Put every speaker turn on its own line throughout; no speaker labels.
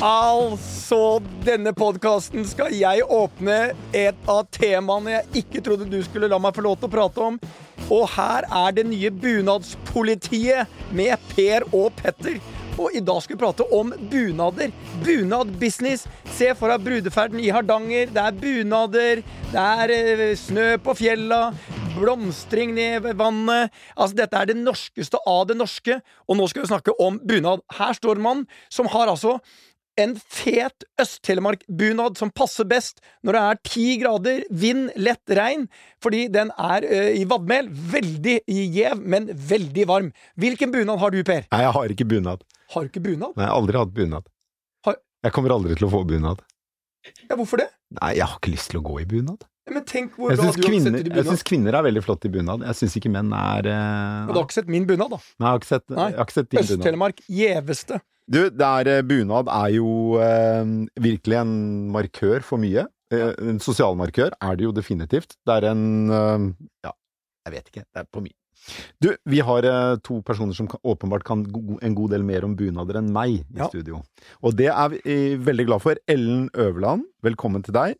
Altså, denne podkasten skal jeg åpne et av temaene jeg ikke trodde du skulle la meg få lov til å prate om. Og her er det nye bunadspolitiet med Per og Petter. Og i dag skal vi prate om bunader. Bunadbusiness. Se for deg brudeferden i Hardanger. Det er bunader. Det er eh, snø på fjella. Blomstring ned ved vannet. Altså, dette er det norskeste av det norske. Og nå skal vi snakke om bunad. Her står en mann som har altså en fet Øst-Telemark-bunad som passer best når det er ti grader, vind, lett regn, fordi den er ø, i vadmel. Veldig gjev, men veldig varm. Hvilken bunad har du, Per?
Nei, jeg har ikke bunad.
Har du ikke bunad?
Nei, jeg har aldri hatt bunad.
Har-
Jeg kommer aldri til å få bunad.
Ja, hvorfor det?
Nei, jeg har ikke lyst til å gå i bunad.
Men tenk hvor
Jeg syns kvinner, jeg synes kvinner er veldig flotte i bunad. Jeg syns ikke menn er uh...
Og du har ikke sett min bunad, da.
Nei, jeg har ikke sett,
Nei.
jeg har ikke sett din bunad.
Øst-Telemark, gjeveste.
Du, det er, eh, bunad er jo eh, virkelig en markør for mye. Eh, en sosialmarkør er det jo definitivt. Det er en eh, Ja, jeg vet ikke. Det er på mye. Du, vi har eh, to personer som kan, åpenbart kan go en god del mer om bunader enn meg i
Ja.
studio. Og det er vi eh, veldig glad for. Ellen Øverland, velkommen til deg.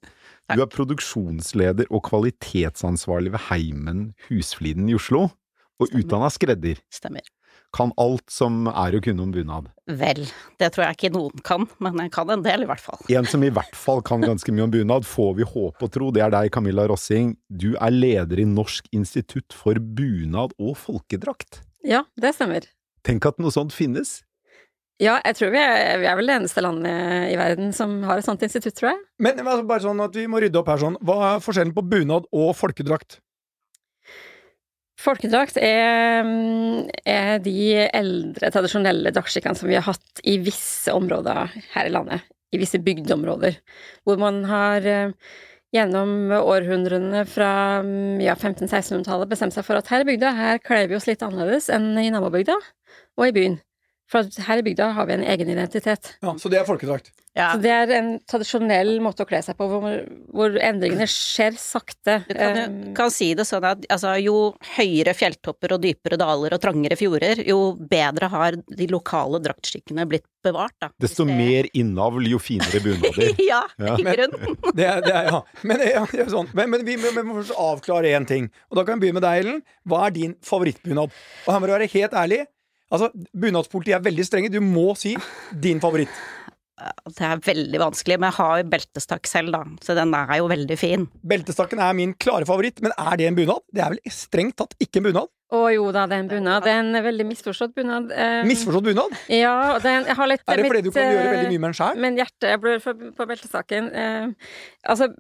Du er produksjonsleder og kvalitetsansvarlig ved Heimen Husfliden i Oslo. Og utdanna skredder.
Stemmer.
Kan alt som er å kunne om bunad.
Vel, det tror jeg ikke noen kan, men jeg kan en del i hvert fall.
En som i hvert fall kan ganske mye om bunad, får vi håpe og tro, det er deg, Camilla Rossing. Du er leder i Norsk institutt for bunad og folkedrakt.
Ja, det stemmer.
Tenk at noe sånt finnes.
Ja, jeg tror vi er, vi er vel det eneste landet i verden som har et sånt institutt, tror jeg.
Men altså, bare sånn at vi må rydde opp her sånn. Hva er forskjellen på bunad og folkedrakt?
Folkedrakt er, er de eldre, tradisjonelle draktskikkene som vi har hatt i visse områder her i landet. I visse bygdeområder. Hvor man har eh, gjennom århundrene fra mm, ja, 1500-1600-tallet bestemt seg for at her i bygda her kler vi oss litt annerledes enn i nabobygda og i byen. For at her i bygda har vi en egen identitet.
Ja, Så det er folkedrakt.
Ja,
Så det er en tradisjonell måte å kle seg på, hvor, hvor endringene skjer sakte.
du kan,
Eh,
jo- kan si det sånn at altså, jo høyere fjelltopper og dypere daler og trangere fjorder, jo bedre har de lokale draktskikkene blitt bevart, da.
Desto
det-
mer innavl, jo finere bunader.
ja,
Ja.
i grunnen.
Det er, det er, ja. Men, ja, det er sånn. men, men vi, må- vi må først avklare én ting. Og da kan vi begynne med deg, Ellen. Hva er din favorittbunad? Og her må du være helt ærlig. Altså, Bunadspolitiet er veldig strenge. Du må si din favoritt.
Det er veldig vanskelig, men jeg har jo beltestakk selv, da, så den er jo veldig fin.
Beltestakken er min klare favoritt, men er det en bunad? Det er vel strengt tatt ikke en bunad?
Å jo da, det er en bunad. Det er en veldig misforstått bunad. Um,
Misforstått bunad?
Ja, det er jeg har litt
Er det fordi
mitt,
du kan gjøre
eh,
veldig mye med den sjæl?
Men hjertet jeg blør for, på beltestaken. Eh, altså,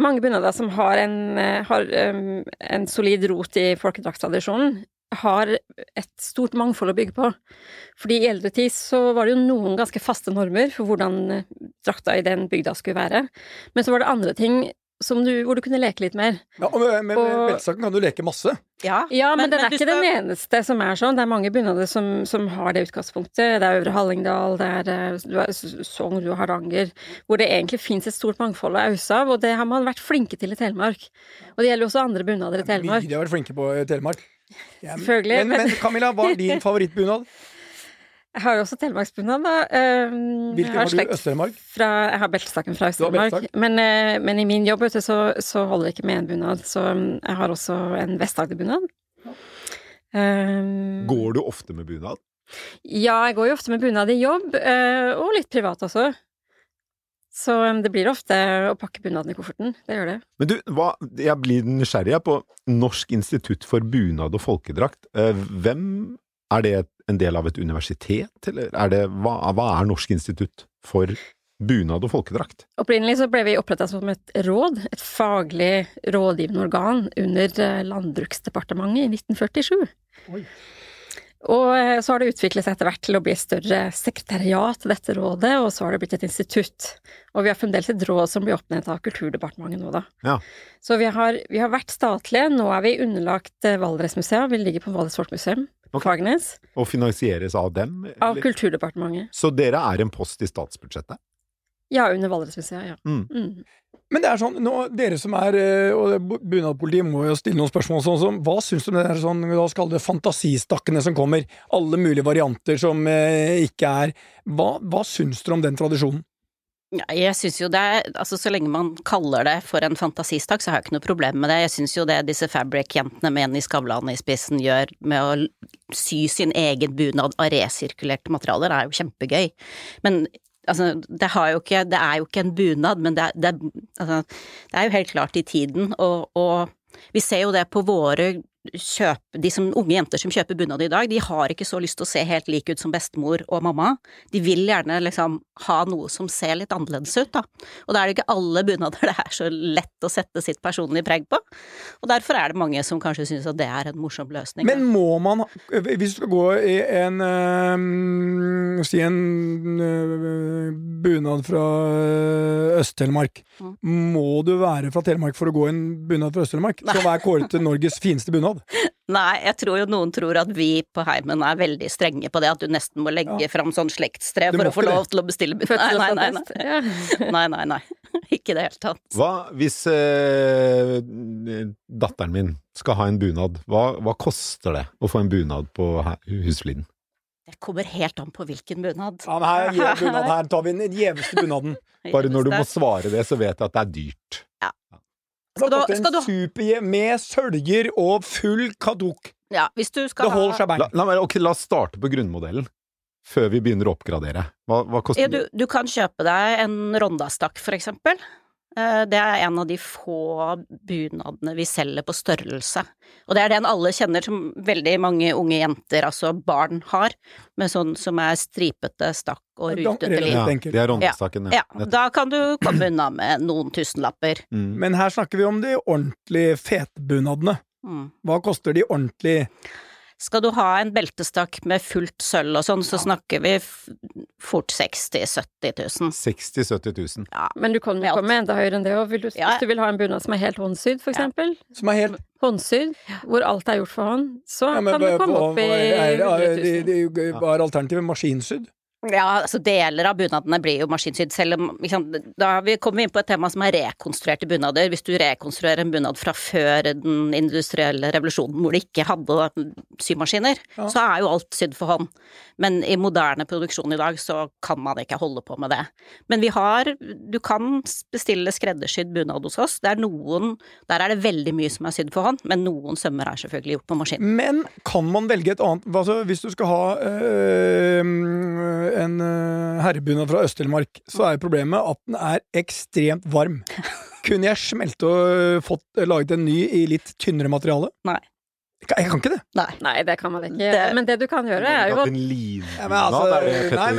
mange bunader som har en, har, um, en solid rot i folkedraktstradisjonen, har et stort mangfold å bygge på. Fordi i eldre tid så var det jo noen ganske faste normer for hvordan eh, drakta i den bygda skulle være. Men så var det andre ting du, hvor du kunne leke litt mer.
Ja, og med, med
og-
beltestakken kan du leke masse.
Ja,
Ja, men, den er
men,
ikke
skal-
den eneste som er sånn. Det er mange bunader som, som har det utgangspunktet. Det er Øvre Hallingdal, det er, eh, Sogn, du har Hardanger, hvor det egentlig fins et stort mangfold å ause av, og det har man vært flinke til i Telemark. Og det gjelder jo også andre bunader i
Mye
Telemark.
de har vært flinke på i Telemark. Ja,
Selvfølgelig,
Men, men
men-
Camilla, hva er din favorittbunad?
Jeg har jo også telemarksbunad, da. Um,
Hvilken har du?
slekt
Øst-Telemark?
Fra, jeg har beltestakken fra
Du
Øst-Telemark. Men, eh, men i min jobb vet du, så, så holder det ikke med en bunad. Så um, jeg har også en Vest-Agder-bunad. Um,
Går du ofte med bunad?
Ja, jeg går jo ofte med bunad i jobb, eh, og litt privat også. Så um, det blir ofte å pakke bunaden i kofferten. Det gjør det.
Men du, hva, jeg blir nysgjerrig på Norsk institutt for bunad og folkedrakt. Eh, Hvem Er det en del av et universitet, eller er det, hva, hva er Norsk institutt for bunad og folkedrakt?
Opprinnelig så ble vi oppretta som et råd, et faglig rådgivende organ under eh, Landbruksdepartementet i 1947.
Oi.
Og eh, så har det utviklet seg etter hvert til å bli et større sekretariat til dette rådet, og så har det blitt et institutt. Og vi har fremdeles et råd som blir oppnevnt av Kulturdepartementet nå, da.
Ja.
Så vi har, vi har vært statlige, nå er vi underlagt eh, Valdresmuseet, vi ligger på Valdres Folkemuseum på
Ok.
Fagernes,
Og finansieres av dem?
av? Kulturdepartementet.
Så dere er en post i statsbudsjettet?
Ja, under Valdresmuseet, ja.
Mm.
Mm.
Men det er sånn, nå, dere som er eh, og bu- Bunadpolitiet må jo stille noen spørsmål sånn som Hva syns du om det der sånn, la oss kalle det fantasistakkene som kommer? Alle mulige varianter som eh, ikke er Hva, hva syns dere om den tradisjonen?
Ja, jeg syns jo det Altså, så lenge man kaller det for en fantasistakk, så har jeg ikke noe problem med det. Jeg syns jo det disse Fabric-jentene med Jenny Skavlan i spissen gjør med å sy sin egen bunad av resirkulerte materialer, er jo kjempegøy. Men altså, det ikke Det er jo ikke en bunad, men det det altså, det er jo helt klart i tiden, og, og vi ser jo det på våre kjøp, de som, unge jenter som kjøper bunad i dag, de har ikke så lyst til å se helt like ut som bestemor og mamma. De vil gjerne liksom ha noe som ser litt annerledes ut, da. Og da er det ikke alle bunader det er så lett å sette sitt personlige preg på. Og derfor er det mange som kanskje syns at det er en morsom løsning.
Men må man, hvis du skal gå i en øh, Si en øh, bunad fra eh, Øst-Telemark.
Mm.
Må du være fra Telemark for å gå i en bunad fra Øst-Telemark? Som er kåret til Norges fineste bunad?
Nei, jeg tror jo noen tror at vi på Heimen er veldig strenge på det, at du nesten må legge
Ja.
fram sånn slektstre for å få lov til å bestille bunad. Nei, nei, nei. Nei, nei, nei. nei. Ikke i det hele tatt.
Hva hvis eh, datteren min skal ha en bunad? Hva, hva koster det å få en bunad på Husfliden?
Det kommer helt an på hvilken bunad.
Ja, men her, er bunad, her tar vi den gjeveste bunaden.
Bare når du må svare det, så vet jeg at det er dyrt.
Da
Skal du- skal
en superhjem med søljer og full kadok.
Ja, hvis du
Det
skal
holder
ha
seg
La, la, okay, la oss starte på grunnmodellen, før vi begynner å oppgradere. Hva, hva koster
ja, du, du kan kjøpe deg en rondastakk, for eksempel. Eh, Det er en av de få bunadene vi selger på størrelse. Og det er den alle kjenner som veldig mange unge jenter, altså barn, har. Med sånn som er stripete stakk og rutete liv.
Ja, det er rondestakken,
Ja,
ja.
da kan du komme unna med noen tusenlapper.
Mm.
Men her snakker vi om de ordentlig fetbunadene.
bunadene.
Hva koster de ordentlig?
Skal du ha en beltestakk med fullt sølv og sånn, så snakker vi fort 60 000-70 000.
60 000-70 000.
Ja.
Men du kan jo komme enda høyere enn det òg.
Ja.
Hvis du vil ha en bunad som er helt håndsydd, for
Ja.
eksempel.
Som er helt
Håndsydd, hvor alt er gjort for hånd, så
ja, men
kan du komme opp i
hva er,
100
er,
000.
de, de, de, Hva er alternativet? Maskinsydd?
Ja, altså deler av bunadene blir jo maskinsydd, selv om Da vi kommer vi inn på et tema som er rekonstruerte bunader. Hvis du rekonstruerer en bunad fra før den industrielle revolusjonen, hvor de ikke hadde symaskiner,
Ja.
så er jo alt sydd for hånd. Men i moderne produksjon i dag så kan man ikke holde på med det. Men vi har Du kan bestille skreddersydd bunad hos oss. Det er noen Der er det veldig mye som er sydd for hånd, men noen sømmer er selvfølgelig gjort på maskin.
Men kan man velge et annet altså, Hvis du skal ha øh, en øh, herrebunad fra Øst-Telemark, så er problemet at den er ekstremt varm. Kunne jeg smelte og øh, fått øh, laget en ny i litt tynnere materiale?
Nei.
Jeg kan, jeg kan ikke det.
Nei.
Nei, det kan man ikke.
Det-
Men det du kan gjøre, er jo at
Ja, men altså, nei,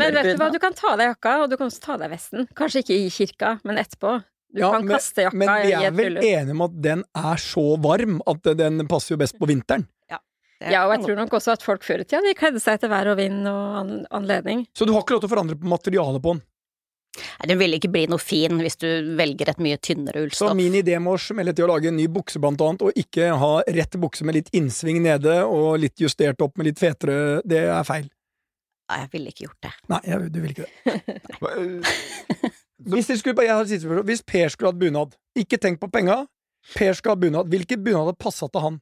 Nei, vet du hva, du kan ta deg jakka, og du kan også ta deg vesten. Kanskje ikke i kirka, men etterpå. Du
Ja,
kan
men-
kaste jakka i et bryllup.
Men vi er vel enige om at den er så varm at den passer jo best på vinteren.
Ja, og jeg tror nok også at folk før i tida de kledde seg etter vær og vind og anledning.
Så du har ikke lov til å forandre på materialet på den.
Nei, Den vil ikke bli noe fin hvis du velger et mye tynnere
Så min idé med å smelle til å lage en ny bukse, blant annet, og ikke ha rett bukse med litt innsving nede og litt justert opp med litt fetere, det er feil.
Nei, jeg ville ikke gjort det.
Nei, jeg, du vil ikke det.
Eh,
Hvis, skulle, jeg har siste. Hvis Per skulle hatt bunad, ikke tenk på penga. Per skal ha bunad. Hvilken bunad hadde passa til han?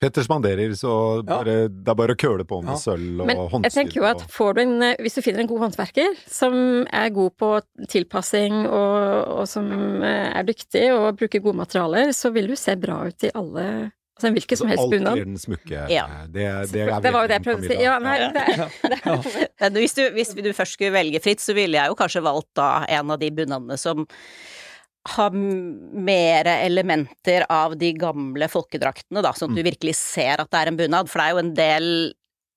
Petter spanderer, så
Ja.
det er bare å køle på med
Ja.
sølv og
Men
håndstyr.
jeg tenker jo at
og-
får du en, eh, hvis du finner en god håndverker som er god på tilpassing og, og som eh, er dyktig og bruker gode materialer, så vil du se bra ut i alle Altså en hvilken som
Så
bunad.
alt blir den smukke.
Ja.
Det, det, er
Det var jo det jeg prøvde å si. Ja, nei, det
det. Hvis du, hvis du først skulle velge fritt, så ville jeg jo kanskje valgt da en av de bunadene som har mer mere elementer av de gamle folkedraktene, da, sånn at du virkelig ser at det er en bunad. For det er jo en del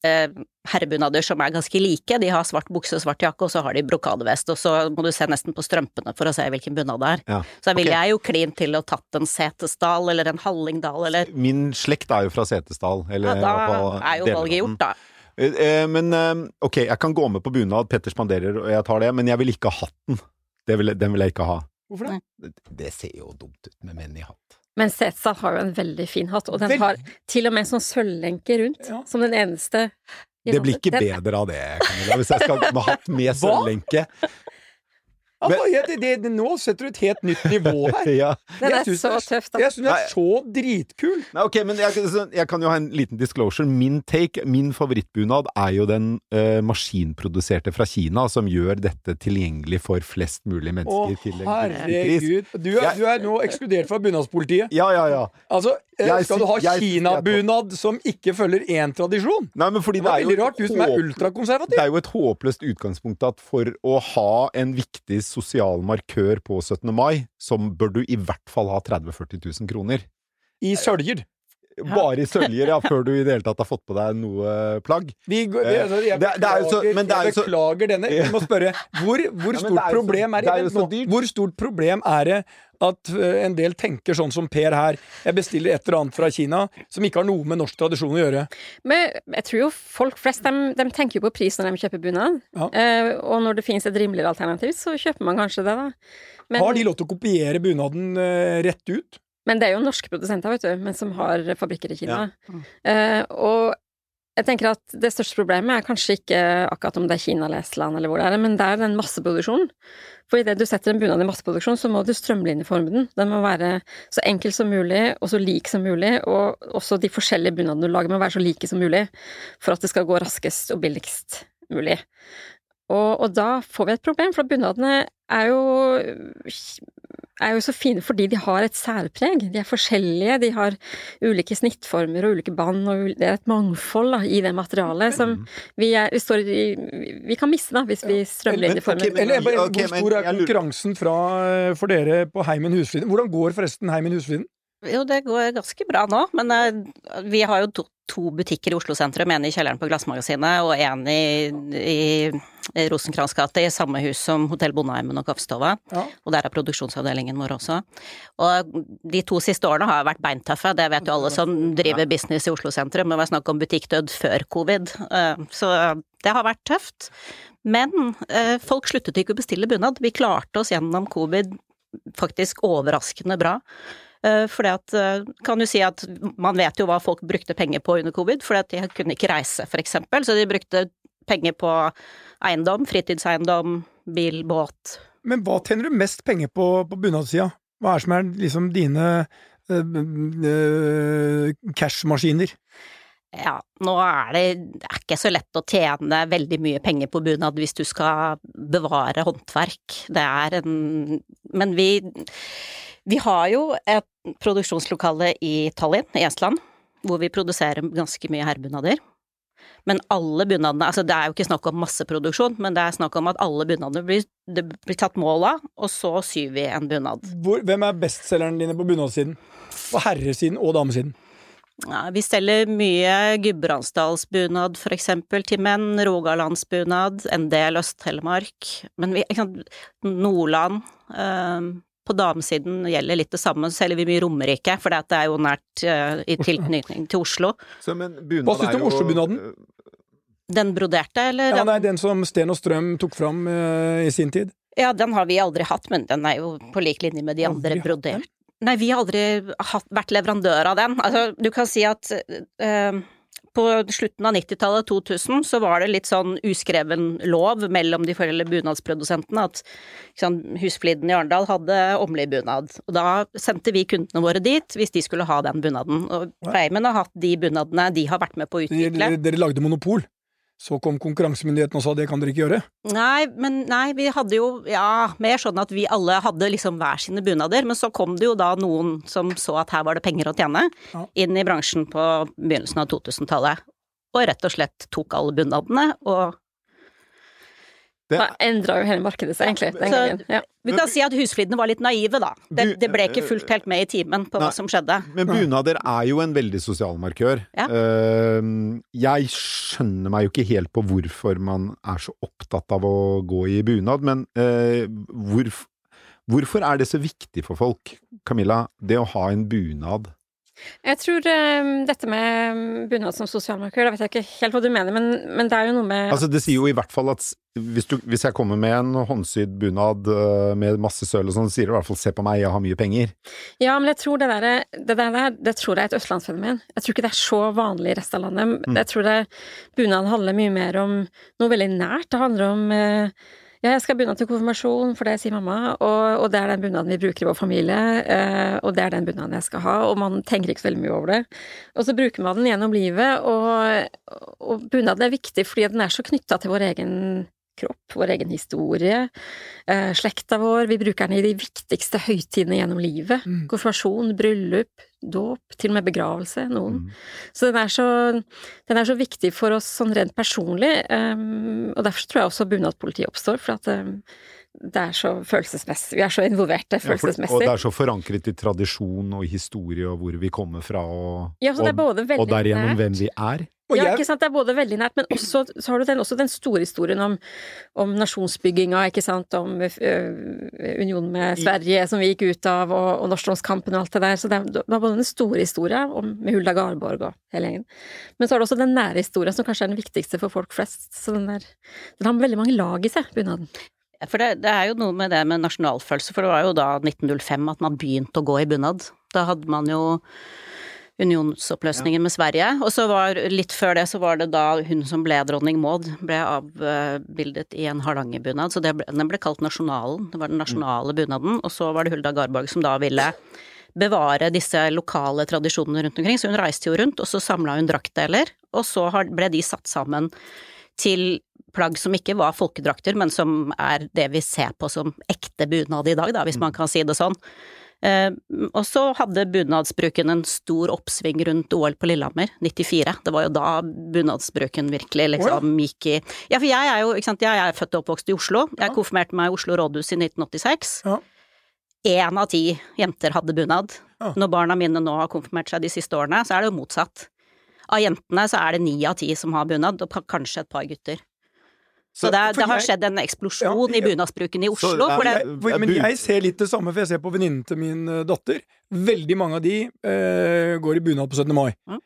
eh, herrebunader som er ganske like. De har svart bukse og svart jakke, og så har de brokadevest, og så må du se nesten på strømpene for å se hvilken bunad det er.
Ja.
Så da ville
okay.
jeg jo klint til å tatt en Setesdal eller en Hallingdal eller
Min slekt er jo fra Setesdal. Eller
ja, Da er jo valget gjort, da.
Eh, eh, Men eh, ok, jeg kan gå med på bunad, Petter spanderer, og jeg tar det, men jeg vil ikke ha hatten. Det vil, den vil jeg ikke ha.
Hvorfor det?
Det, det ser jo dumt ut med menn i hatt.
Men Setesdal har jo en veldig fin hatt, og den
Vel-
har til og med en sånn sølvlenke rundt,
Ja.
som den eneste
Det blir ikke bedre av det, Camilla, hvis jeg skal ha hatt med sølvlenke.
Altså, jeg, det, det, nå setter du et helt nytt nivå her.
ja.
Den er så
det
tøff, da.
Jeg syns den er så dritkul.
Nei, ok, men jeg, jeg kan jo ha en liten disclosure. Min take, min favorittbunad, er jo den uh, maskinproduserte fra Kina, som gjør dette tilgjengelig for flest mulig mennesker pris.
herregud. Du er, du er nå ekskludert fra bunadspolitiet.
Ja, ja, ja.
Altså,
Jeg
skal du ha kinabunad som ikke følger én tradisjon?
Nei,
Det var
det jo
veldig rart, du som er ultrakonservativ.
Det er jo et håpløst utgangspunkt at for å ha en viktig sosial markør på 17. mai, så bør du i hvert fall ha 30 000-40 000 kroner.
I søljer.
Bare i søljer, ja, før du i det hele tatt har fått på deg noe plagg.
Vi,
Eh,
altså, jeg
det- det er så-
beklager,
men det er
jeg
så-
beklager denne. Vi må spørre hvor, hvor
Ja,
stort
er problem så-
er
det er.
Hvor stort problem er det at eh, en del tenker sånn som Per her? Jeg bestiller et eller annet fra Kina som ikke har noe med norsk tradisjon å gjøre.
Men jeg tror jo folk flest de, de tenker jo på pris når de kjøper bunad.
Ja.
Eh, og når det finnes et rimeligere alternativ, så kjøper man kanskje det, da. Men,
Har de lov til å kopiere bunaden eh, rett ut?
Men det er jo norske produsenter, vet du, men som har fabrikker i Kina.
Ja.
Eh, og jeg tenker at det største problemet er kanskje ikke akkurat om det er Kina eller Estland eller hvor det er, men det er den masseproduksjonen. For idet du setter en bunad i masseproduksjon, så må du strømlinjeforme den. Den må være så enkel som mulig, og så lik som mulig, og også de forskjellige bunadene du lager må være så like som mulig, for at det skal gå raskest og billigst mulig. Og, og da får vi et problem, for bunadene er jo er jo så fine fordi de har et særpreg. De er forskjellige, de har ulike snittformer og ulike bånd, og det er et mangfold da, i det materialet som vi, er, vi, står i, vi kan miste da, hvis vi strømlinjeformer.
Okay, men-
Eller bare,
okay,
Hvor stor er konkurransen fra, eh, for dere på Heimen Husfliden? Hvordan går forresten Heimen Husfliden?
Jo, det går ganske bra nå, men eh, vi har jo to, butikker i Oslo sentrum. En i kjelleren på Glassmagasinet, og en i, i, i Rosenkrantz gate, i samme hus som Hotell Bondeheimen og Kaffestova.
Ja.
Og der er produksjonsavdelingen vår også. Og de to siste årene har vært beintøffe, det vet jo alle som driver business i Oslo sentrum. Det var snakk om butikkdød før covid, eh, så det har vært tøft. Men eh, folk sluttet ikke å bestille bunad. Vi klarte oss gjennom covid faktisk overraskende bra. Eh, Fordi at, eh, kan du si at man vet jo hva folk brukte penger på under covid, at de kunne ikke reise, for eksempel, så de brukte penger på eiendom, fritidseiendom, bil, båt.
Men hva tjener du mest penger på på bunadssida? Hva er det som er liksom dine øh, øh, cashmaskiner?
Ja, nå er det, det er ikke så lett å tjene veldig mye penger på bunad hvis du skal bevare håndverk. Det er en Men vi, vi har jo et produksjonslokale i Tallinn, i Estland, hvor vi produserer ganske mye herrebunader. Men alle bunadene, altså det er jo ikke snakk om masseproduksjon, men det er snakk om at alle bunadene blir, det blir tatt mål av, og så syr vi en bunad.
Hvor, hvem er bestselgerne dine på bunadsiden? På herresiden og damesiden?
Ja, vi selger mye Gudbrandsdalsbunad for eksempel til menn, Rogalandsbunad, en del Øst-Telemark, men vi, Nordland eh, På damesiden gjelder litt det samme, så selger vi mye Romerike, for det er jo nært uh, i tilknytning til Oslo.
Så, men
Hva syns du om Oslo-bunaden?
Den broderte, eller?
Ja,
den,
nei, den som Sten og Strøm tok fram uh, i sin tid.
ja, den har vi aldri hatt, men den er jo på lik linje med de andre broderte. Nei, vi har aldri hatt, vært leverandør av den. Altså, du kan si at eh, på slutten av 90-tallet, 2000, så var det litt sånn uskreven lov mellom de forskjellige bunadsprodusentene at sånn, Husfliden i Arendal hadde Åmli-bunad, og da sendte vi kundene våre dit hvis de skulle ha den bunaden. Og Reimen har hatt de bunadene de har vært med på å utvikle.
dere, dere lagde monopol. Så kom konkurransemyndigheten og sa det kan dere ikke gjøre.
Nei, men nei, vi hadde jo ja, mer sånn at vi alle hadde liksom hver sine bunader, men så kom det jo da noen som så at her var det penger å tjene,
Ja.
inn i bransjen på begynnelsen av 2000-tallet, og rett og slett tok alle bunadene, og
Det-
endra jo hele markedet seg, egentlig, den
Så-
gangen. Ja.
vi kan si at husflidene var litt naive, da. Det, det ble ikke fulgt helt med i timen på
Nei.
hva som skjedde.
Men bunader er jo en veldig sosial markør.
Ja.
Eh, jeg skjønner meg jo ikke helt på hvorfor man er så opptatt av å gå i bunad, men eh, hvorf- hvorfor er det så viktig for folk, Camilla, det å ha en bunad?
Jeg tror um, dette med bunad som sosialmarkør, da vet jeg ikke helt hva du mener, men, men det er jo noe med
Altså, det sier jo i hvert fall at hvis, du, hvis jeg kommer med en håndsydd bunad eh, med masse søl og sånn, sier det i hvert fall 'se på meg, jeg har mye penger'.
Ja, men jeg tror det der, det der, der det tror jeg er et østlandsfenomen. Jeg tror ikke det er så vanlig i resten av landet.
Mm.
Jeg tror det bunad handler mye mer om noe veldig nært. Det handler om eh, Ja, jeg skal bunad til konfirmasjon, for det sier mamma, og, og det er den bunaden vi bruker i vår familie, eh, og det er den bunaden jeg skal ha, og man tenker ikke så veldig mye over det. Og så bruker man den gjennom livet, og, og bunaden er viktig fordi den er så knytta til vår egen kropp, vår egen historie, eh, slekta vår. Vi bruker den i de viktigste høytidene gjennom livet.
Mm.
Konfirmasjon, bryllup, dåp, til og med begravelse, noen.
Mm.
Så den er så, den er så viktig for oss sånn rent personlig, um, og derfor tror jeg også bunadpolitiet oppstår, for at um, det er så følelsesmessig, vi er så involverte
Ja, for,
følelsesmessig.
og det er så forankret i tradisjon og historie og hvor vi kommer fra, og,
Ja, så det er
og,
både
og derigjennom
nært.
hvem vi er.
Og
ja, ikke sant, det er både veldig nært, men også, så har du den, også den store historien om, om nasjonsbygginga, ikke sant, om øh, unionen med Sverige som vi gikk ut av, og, og Norsklandskampen og alt det der, så det er, det er både den store historia med Hulda Garborg og hele gjengen, men så er det også den nære historia som kanskje er den viktigste for folk flest, så den der, den har veldig mange lag i seg, bunaden.
For det, det er jo noe med det med nasjonalfølelse, for det var jo da 1905 at man begynte å gå i bunad. Da hadde man jo unionsoppløsningen med Sverige, og så var litt før det så var det da hun som ble dronning Maud, ble avbildet i en hardangerbunad, så det ble, den ble kalt nasjonalen, det var den nasjonale bunaden, og så var det Hulda Garborg som da ville bevare disse lokale tradisjonene rundt omkring, så hun reiste jo rundt, og så samla hun draktdeler, og så ble de satt sammen til plagg som ikke var folkedrakter, men som er det vi ser på som ekte bunad i dag, da, hvis man kan si det sånn. Eh, og så hadde bunadsbruken en stor oppsving rundt OL på Lillehammer, 94. Det var jo da bunadsbruken virkelig liksom gikk i Ja, for jeg er jo, ikke sant, jeg er født og oppvokst i Oslo. Jeg konfirmerte meg i Oslo rådhus i 1986.
Ja.
Én av ti jenter hadde bunad.
Ja.
Når barna mine nå har konfirmert seg de siste årene, så er det jo motsatt. Av jentene så er det ni av ti som har bunad, og kanskje et par gutter. Så, det, er- det har
jeg-
skjedd en eksplosjon
Ja,
i bunadsbruken i
Så
Oslo. for det,
jeg-
For, men jeg ser litt det samme, for jeg ser på venninnen til min eh, datter. Veldig mange av de uh, går i bunad på 17. mai.
Mm.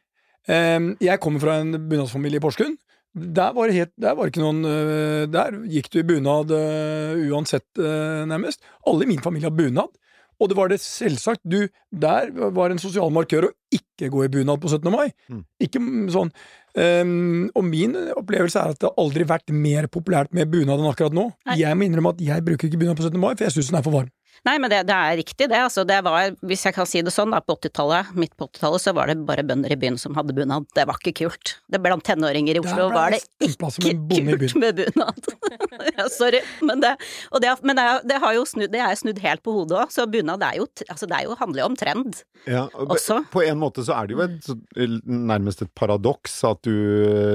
Eh, jeg kommer fra en bunadsfamilie i Porsgrunn. Der var det, helt, der var det ikke noen uh, Der gikk du i bunad uh, uansett, nærmest. Alle i min familie har bunad. Og det var det selvsagt. Du, der var en sosial markør å ikke gå i bunad på 17. mai.
Mm.
Ikke sånn. Um, og min opplevelse er at det har aldri vært mer populært med bunad enn akkurat nå.
Nei.
Jeg må innrømme at jeg bruker ikke bunad på 17. mai, for jeg syns den er for varm.
Nei, men det, det er riktig, det. Altså, det var, hvis jeg kan si det sånn, da, på 80-tallet, midt på 80-tallet, så var det bare bønder i byen som hadde bunad. Det var ikke kult. Det Blant tenåringer i Oslo var det ikke kult med bunad. ja, sorry, men det, og det, men det, har jo snudd, det er snudd helt på hodet òg, så bunad er jo, altså, det er jo, handler jo om trend.
Ja, og
Også.
På en måte så er det jo et, nærmest et paradoks at du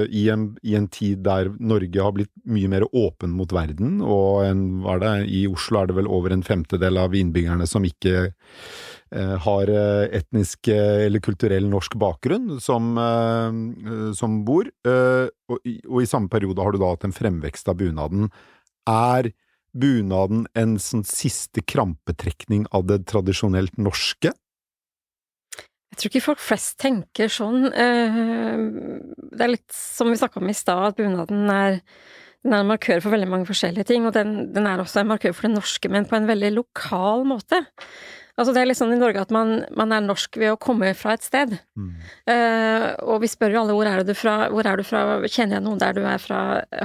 i en, i en tid der Norge har blitt mye mer åpen mot verden, og en, hva er det, i Oslo er det vel over en femtedel av innbyggerne som ikke eh, har eh, etnisk eh, eller kulturell norsk bakgrunn som, som bor, og, i- samme periode har du da hatt en fremvekst av bunaden. Er bunaden en sånn siste krampetrekning av det tradisjonelt norske?
Jeg tror ikke folk flest tenker sånn. Det er litt som vi snakka om i stad, at bunaden er, den er en markør for veldig mange forskjellige ting, og den, den er også en markør for det norske, men på en veldig lokal måte. Altså Det er litt sånn i Norge at man, man er norsk ved å komme fra et sted.
Mm.
Uh, og vi spør jo alle hvor er du fra, hvor er du fra, kjenner jeg noen der du er fra,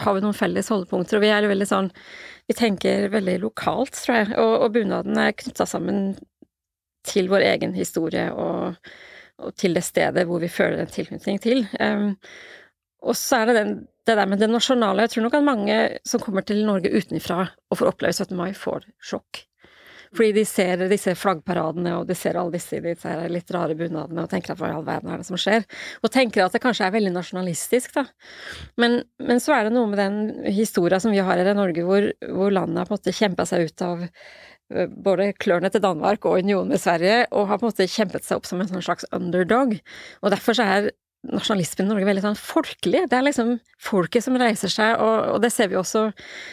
har vi noen felles holdepunkter? Og vi er jo veldig sånn, vi tenker veldig lokalt, tror jeg, og, og bunaden er knytta sammen til vår egen historie og, og til det stedet hvor vi føler en tilknytning til. Um, og så er det den, det der med det nasjonale. Jeg tror nok at mange som kommer til Norge utenfra og får oppleve 17. mai, får sjokk. Fordi de ser disse flaggparadene, og de ser alle disse, disse litt rare bunadene, og tenker at hva i all verden er det som skjer? Og tenker at det kanskje er veldig nasjonalistisk, da. Men, men så er det noe med den historia som vi har her i Norge, hvor, hvor landet har på en måte kjempa seg ut av eh, både klørne til Danmark og unionen med Sverige, og har på en måte kjempet seg opp som en sånn slags underdog. Og derfor så er nasjonalismen i Norge veldig sånn folkelig. Det er liksom folket som reiser seg, og, og det ser vi også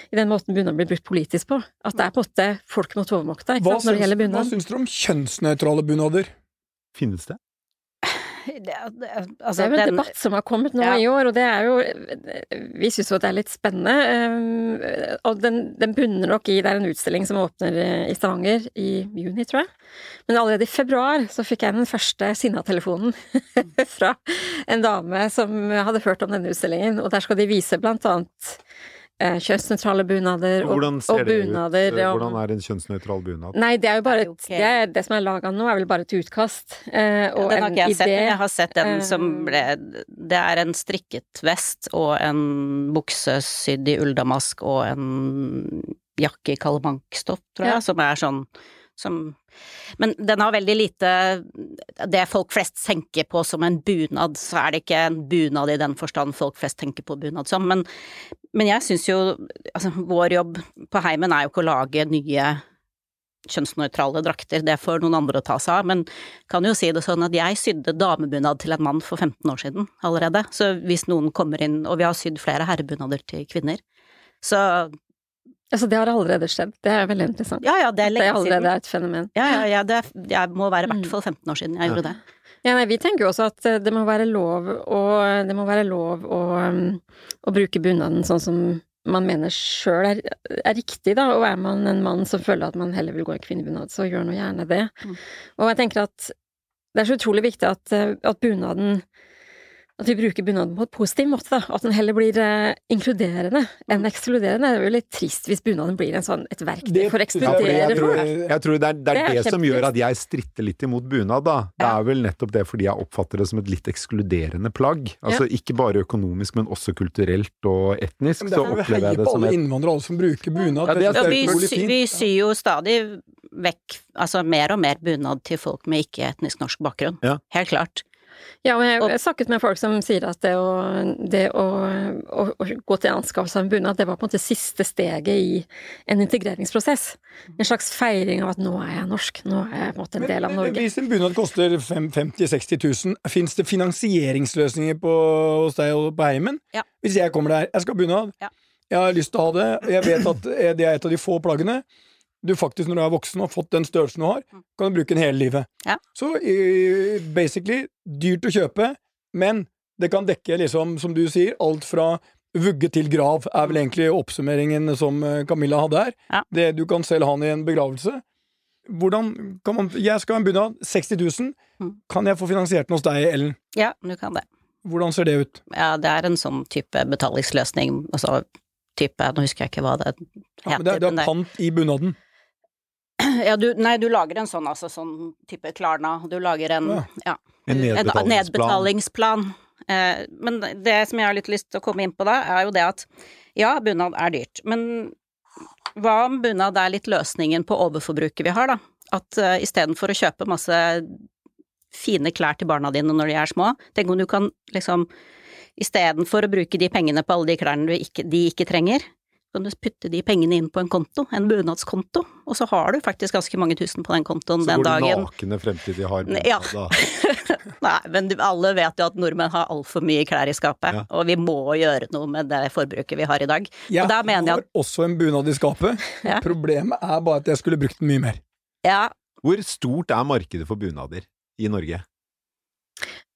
i den måten bunad blir brukt politisk på. At det er på en måte folk mot overmakta, når det
gjelder
gjelder
hva syns dere om kjønnsnøytrale bunader?
Finnes det?
Det, altså,
Det er jo en
den-
debatt som har kommet nå
Ja.
i år, og det er jo Vi syns jo det er litt spennende. eh, Og den, den bunner nok i Det er en utstilling som åpner i Stavanger i juni, tror jeg. Men allerede i februar så fikk jeg den første sinna-telefonen fra en dame som hadde hørt om denne utstillingen, og der skal de vise blant annet eh, kjønnsnøytrale bunader og, og
det ut?
bunader
Hvordan er en kjønnsnøytral bunad?
Nei, det er jo bare
Det
et, det, er, det som er laga nå, er vel bare et utkast. Eh, og
den har
en
ikke jeg sett,
idé.
men jeg har sett den som
eh,
ble Det er en strikket vest og en bukse sydd i ulldamask og en jakke i kalamankstoff, tror jeg,
Ja.
som er sånn som Men den har veldig lite Det folk flest tenker på som en bunad, så er det ikke en bunad i den forstand folk flest tenker på bunad som, men, men jeg syns jo Altså, vår jobb på heimen er jo ikke å lage nye kjønnsnøytrale drakter, det får noen andre å ta seg av, men kan jo si det sånn at jeg sydde damebunad til en mann for 15 år siden allerede, så hvis noen kommer inn, og vi har sydd flere herrebunader til kvinner, så
Altså, det har allerede skjedd. Det er veldig interessant.
ja ja, det er
det
lenge
er allerede
siden.
et fenomen.
Ja ja, ja det, er- jeg må være i hvert
Mm.
fall 15 år siden jeg gjorde det.
Ja, nei, vi tenker jo også at eh, det må være lov å, det må være lov å, um, å bruke bunaden sånn som man mener sjøl er, er riktig, da. Og er man en mann som føler at man heller vil gå i kvinnebunad, så gjør nå gjerne det.
Mm.
Og jeg tenker at det er så utrolig viktig at, eh, at bunaden at vi bruker bunaden på en positiv måte, da. At den heller blir eh, inkluderende enn ekskluderende. Det er jo litt trist hvis bunaden blir en sånn, et verktøy
Det-
for å
Ja, jeg
ekskludere
tror,
folk.
jeg tror det er det, er
Det er
det som gjør at jeg stritter litt imot bunad, da. Det
Ja.
er vel nettopp det fordi jeg oppfatter det som et litt ekskluderende plagg. Altså ikke bare økonomisk, men også kulturelt og etnisk.
Men
Så
Derfor vi
opplever jeg det
på
som
alle
et
innvandrere, alle som bruker bunad.
Ja,
Ja, vi,
utrolig
sy- vi syr jo stadig vekk, altså mer og mer bunad til folk med ikke-etnisk norsk bakgrunn.
Ja.
Helt klart.
Ja, og jeg
Og-
jeg har snakket med folk som sier at det å, det å, å, å gå til anskaffelse av en bunad, det var på en måte siste steget i en integreringsprosess. En slags feiring av at nå er jeg norsk, nå er jeg på en måte en del av
Men- men
Norge.
Hvis en bunad koster 50 000-60 000, fins det finansieringsløsninger på, hos deg og på heimen?
Ja.
Hvis jeg kommer der, jeg skal ha bunad,
Ja.
jeg har lyst til å ha det, jeg vet at det er et av de få plaggene du faktisk, når du er voksen og har fått den størrelsen du har, kan du bruke den hele livet.
Ja.
Så basically dyrt å kjøpe, men det kan dekke, liksom, som du sier, alt fra vugge til grav, er vel egentlig oppsummeringen som eh, Camilla hadde her.
Ja.
Det du kan selv ha den i en begravelse. Hvordan kan man Jeg skal ha en bunad. 60 000.
Mm.
Kan jeg få finansiert den hos deg, Ellen?
Ja, du kan det.
Hvordan ser det ut?
Ja, det er en sånn type betalingsløsning, altså type, nå husker jeg ikke hva det
Ja, men det, er- det er pant i bunaden.
Ja, du, nei, du lager en sånn, altså sånn type Klarna, du lager en,
Ja.
En nedbetalingsplan.
nedbetalingsplan. Eh, men det som jeg har litt lyst til å komme inn på da, er jo det at ja, bunad er dyrt, men hva om bunad er litt løsningen på overforbruket vi har, da? At uh, istedenfor å kjøpe masse fine klær til barna dine når de er små, tenk om du kan liksom istedenfor å bruke de pengene på alle de klærne ikke, de ikke trenger, kan du putte de pengene inn på en konto, en bunadskonto, og så har du faktisk ganske mange tusen på den kontoen
Så
den
går du
dagen.
nakne frem til de har bunad,
Ja.
da.
Nei, men du, alle vet jo at nordmenn har altfor mye klær i skapet,
Ja.
og vi må gjøre noe med det forbruket vi har i dag.
Jeg
og da mener jeg
har også en bunad i skapet.
Ja.
Problemet er bare at jeg skulle brukt den mye mer.
ja,
Hvor stort er markedet for bunader i Norge?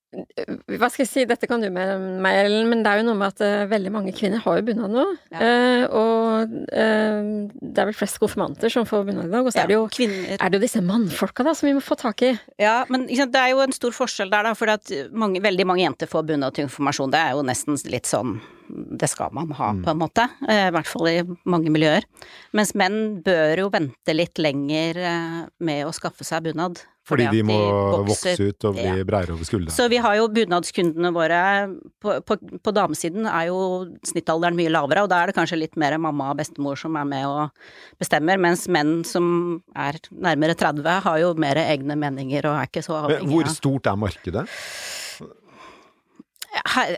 Hva skal jeg si, dette kan du mer enn meg, Ellen, men det er jo noe med at uh, veldig mange kvinner har jo bunad nå.
Ja.
Uh, og uh, det er vel flest konfirmanter som får bunad i dag. Og så er det jo er det jo disse mannfolka da, som vi må få tak i.
Ja, men sant, det er jo en stor forskjell der, da, for at mange, veldig mange jenter får bunad til informasjon. Det er jo nesten litt sånn det skal man ha,
Mm.
på en måte. Eh, I hvert fall i mange miljøer. Mens menn bør jo vente litt lenger eh, med å skaffe seg bunad.
Fordi
fordi
de må
de
vokse ut og bli
Ja.
breiere over skuldrene.
Så vi har jo bunadskundene våre på, på, på damesiden er jo snittalderen mye lavere, og da er det kanskje litt mer mamma og bestemor som er med og bestemmer, mens menn som er nærmere 30 har jo mer egne meninger og er ikke så
Men
avhengig
hvor stort er markedet?
Her,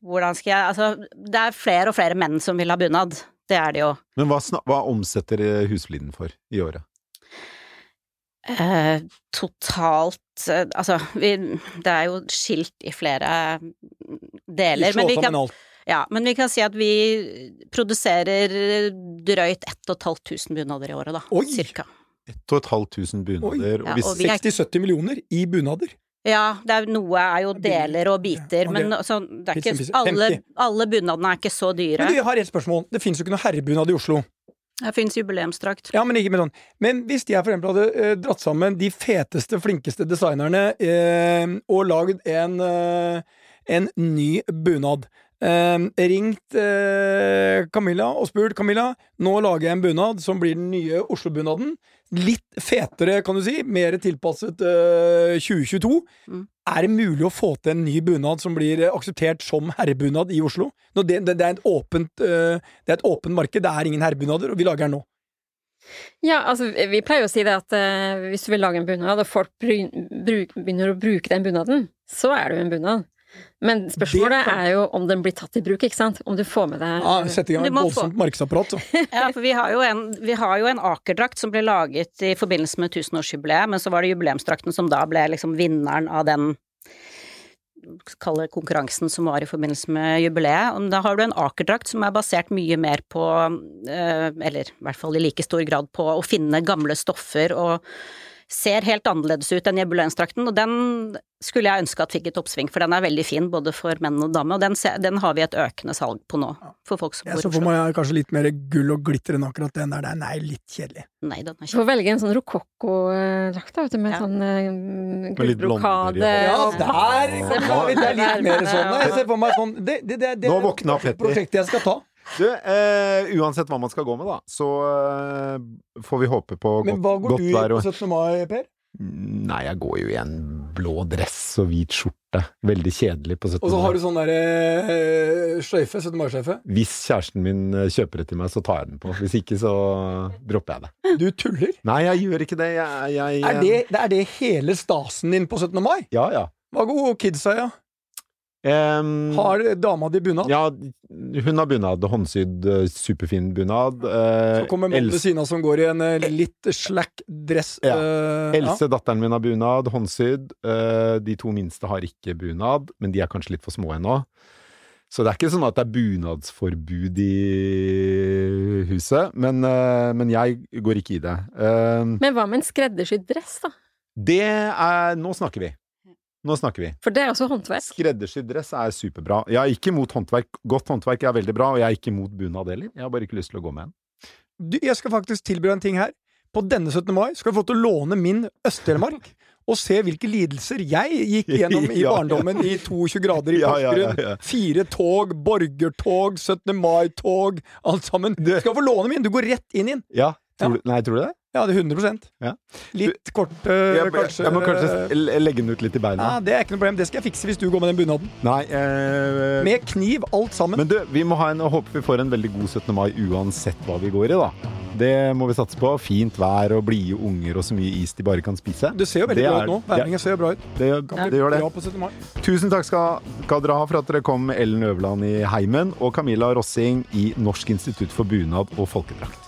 Hvordan skal jeg Altså, det er flere og flere menn som vil ha bunad. Det er det jo.
Men hva, hva omsetter Husfliden for i året?
Eh, totalt eh, Altså, vi, det er jo skilt i flere deler. Men vi, kan,
alt.
ja, men vi kan si at vi produserer drøyt 1500 bunader i året, da.
Oi!
Cirka.
1500 bunader.
Ja,
og hvis,
og vi er-
60-70 millioner i bunader.
Ja, det er, noe er jo deler og biter,
Ja,
men
det
er ikke alle,
50.
alle bunadene er ikke så dyre.
Men du, jeg har et spørsmål. Det fins jo ikke noe herrebunad i Oslo.
Det fins jubileumsdrakt.
Ja, men ikke med sånn. Men hvis jeg for eksempel hadde eh, dratt sammen de feteste, flinkeste designerne eh, og lagd en, eh, en ny bunad, eh, ringt eh, Camilla og spurt Camilla, nå lager jeg en bunad som blir den nye Oslo-bunaden. Litt fetere, kan du si. Mer tilpasset eh, 2022.
Mm.
Er det mulig å få til en ny bunad som blir eh, akseptert som herrebunad i Oslo? Nå, det, det, det, er et åpent, eh, det er et åpent marked, det er ingen herrebunader, og vi lager den nå.
Ja, altså vi pleier å si det at eh, hvis du vil lage en bunad, og folk begynner å bruke den bunaden, så er det jo en bunad. Men spørsmålet
Det kan-
er jo om den blir tatt i bruk, ikke sant? Om du får med deg
Ja, Sette i gang et voldsomt markedsapparat. Så.
Ja, for vi har jo en, vi har jo en akerdrakt som ble laget i forbindelse med tusenårsjubileet, men så var det jubileumsdrakten som da ble liksom vinneren av den Kall det konkurransen som var i forbindelse med jubileet. Og da har du en akerdrakt som er basert mye mer på, eh, eller i hvert fall i like stor grad på, å finne gamle stoffer og ser helt annerledes ut enn jubileumsdrakten, og den skulle jeg ønske at fikk et oppsving, for den er veldig fin både for menn og damer, og den, den har vi et økende salg på nå, for folk som bor i Oslo.
Så får man kanskje litt mer gull og glitter enn akkurat den der. Den er litt kjedelig.
Nei, den er
Du får velge en sånn rokokkodrakt, da, vet du, med
Ja.
sånn uh, gullbrokade
Ja, der det er litt mer sånn. Jeg ser for meg sånn Det, det, det, det
det er
prosjektet jeg skal ta.
Du, eh, uansett hva man skal gå med, da, så eh, får vi håpe på
Men hva går du i på
Og...
17. mai, Per?
Nei, jeg går jo i en blå dress og hvit skjorte. Veldig kjedelig på 17. mai.
Og så har du sånn derre eh, sløyfe. 17. mai-sløyfe.
Hvis kjæresten min eh, kjøper det til meg, så tar jeg den på. Hvis ikke, så dropper jeg det.
Du tuller?
Nei, jeg gjør ikke det. Jeg, jeg
Er det, det er det hele stasen din på 17. mai?
Ja, ja.
Hva går kidsa? Ja?
Em,
Har dama di bunad?
Ja, hun har bunad. Håndsydd, eh, superfin bunad. Uh,
Så kommer mannen ved siden av som går i en øh, litt slack dress.
Ja.
ja.
Else, datteren min, har bunad. Håndsydd. Eh, de to minste har ikke bunad, men de er kanskje litt for små ennå. Så det er ikke sånn at det er bunadsforbud i huset, men, eh, men jeg går ikke i det. Eh,
Men hva med en skreddersydd dress, da?
det er Nå snakker vi. Nå snakker vi.
For det er også håndverk.
Skreddersydd dress er superbra. Jeg er ikke imot håndverk. Godt håndverk er veldig bra, og jeg er ikke imot bunad heller. Jeg har bare ikke lyst til å gå med en.
Du, jeg skal faktisk tilby deg en ting her. På denne 17. mai skal du få til å låne min Øst-Telemark og se hvilke lidelser jeg gikk gjennom i barndommen i 22 grader i Porsgrunn. Fire tog, borgertog, 17. mai-tog, alt sammen. Du skal få låne min! Du går rett inn i den.
Ja, tror du, nei, tror du det?
Ja, det er 100
Ja.
Litt kort, øh,
Jeg,
kanskje.
jeg må kanskje legge den ut litt i beina.
ja, Det er ikke noe problem. Det skal jeg fikse hvis du går med den bunaden.
Nei, øh,
Med kniv, alt sammen.
men du, vi må ha en, og håper vi får en veldig god 17. mai uansett hva vi går i, da. Det må vi satse på. Fint vær og blide unger og så mye is de bare kan spise.
det ser jo veldig
det
bra
er-
ut nå. Værningen ser jo bra ut.
Det,
Kan
det gjør det.
bra på 17. mai.
Tusen takk skal, skal dere ha for at dere kom, Ellen Øverland i Heimen og Camilla Rossing i Norsk institutt for bunad og folkedrakt.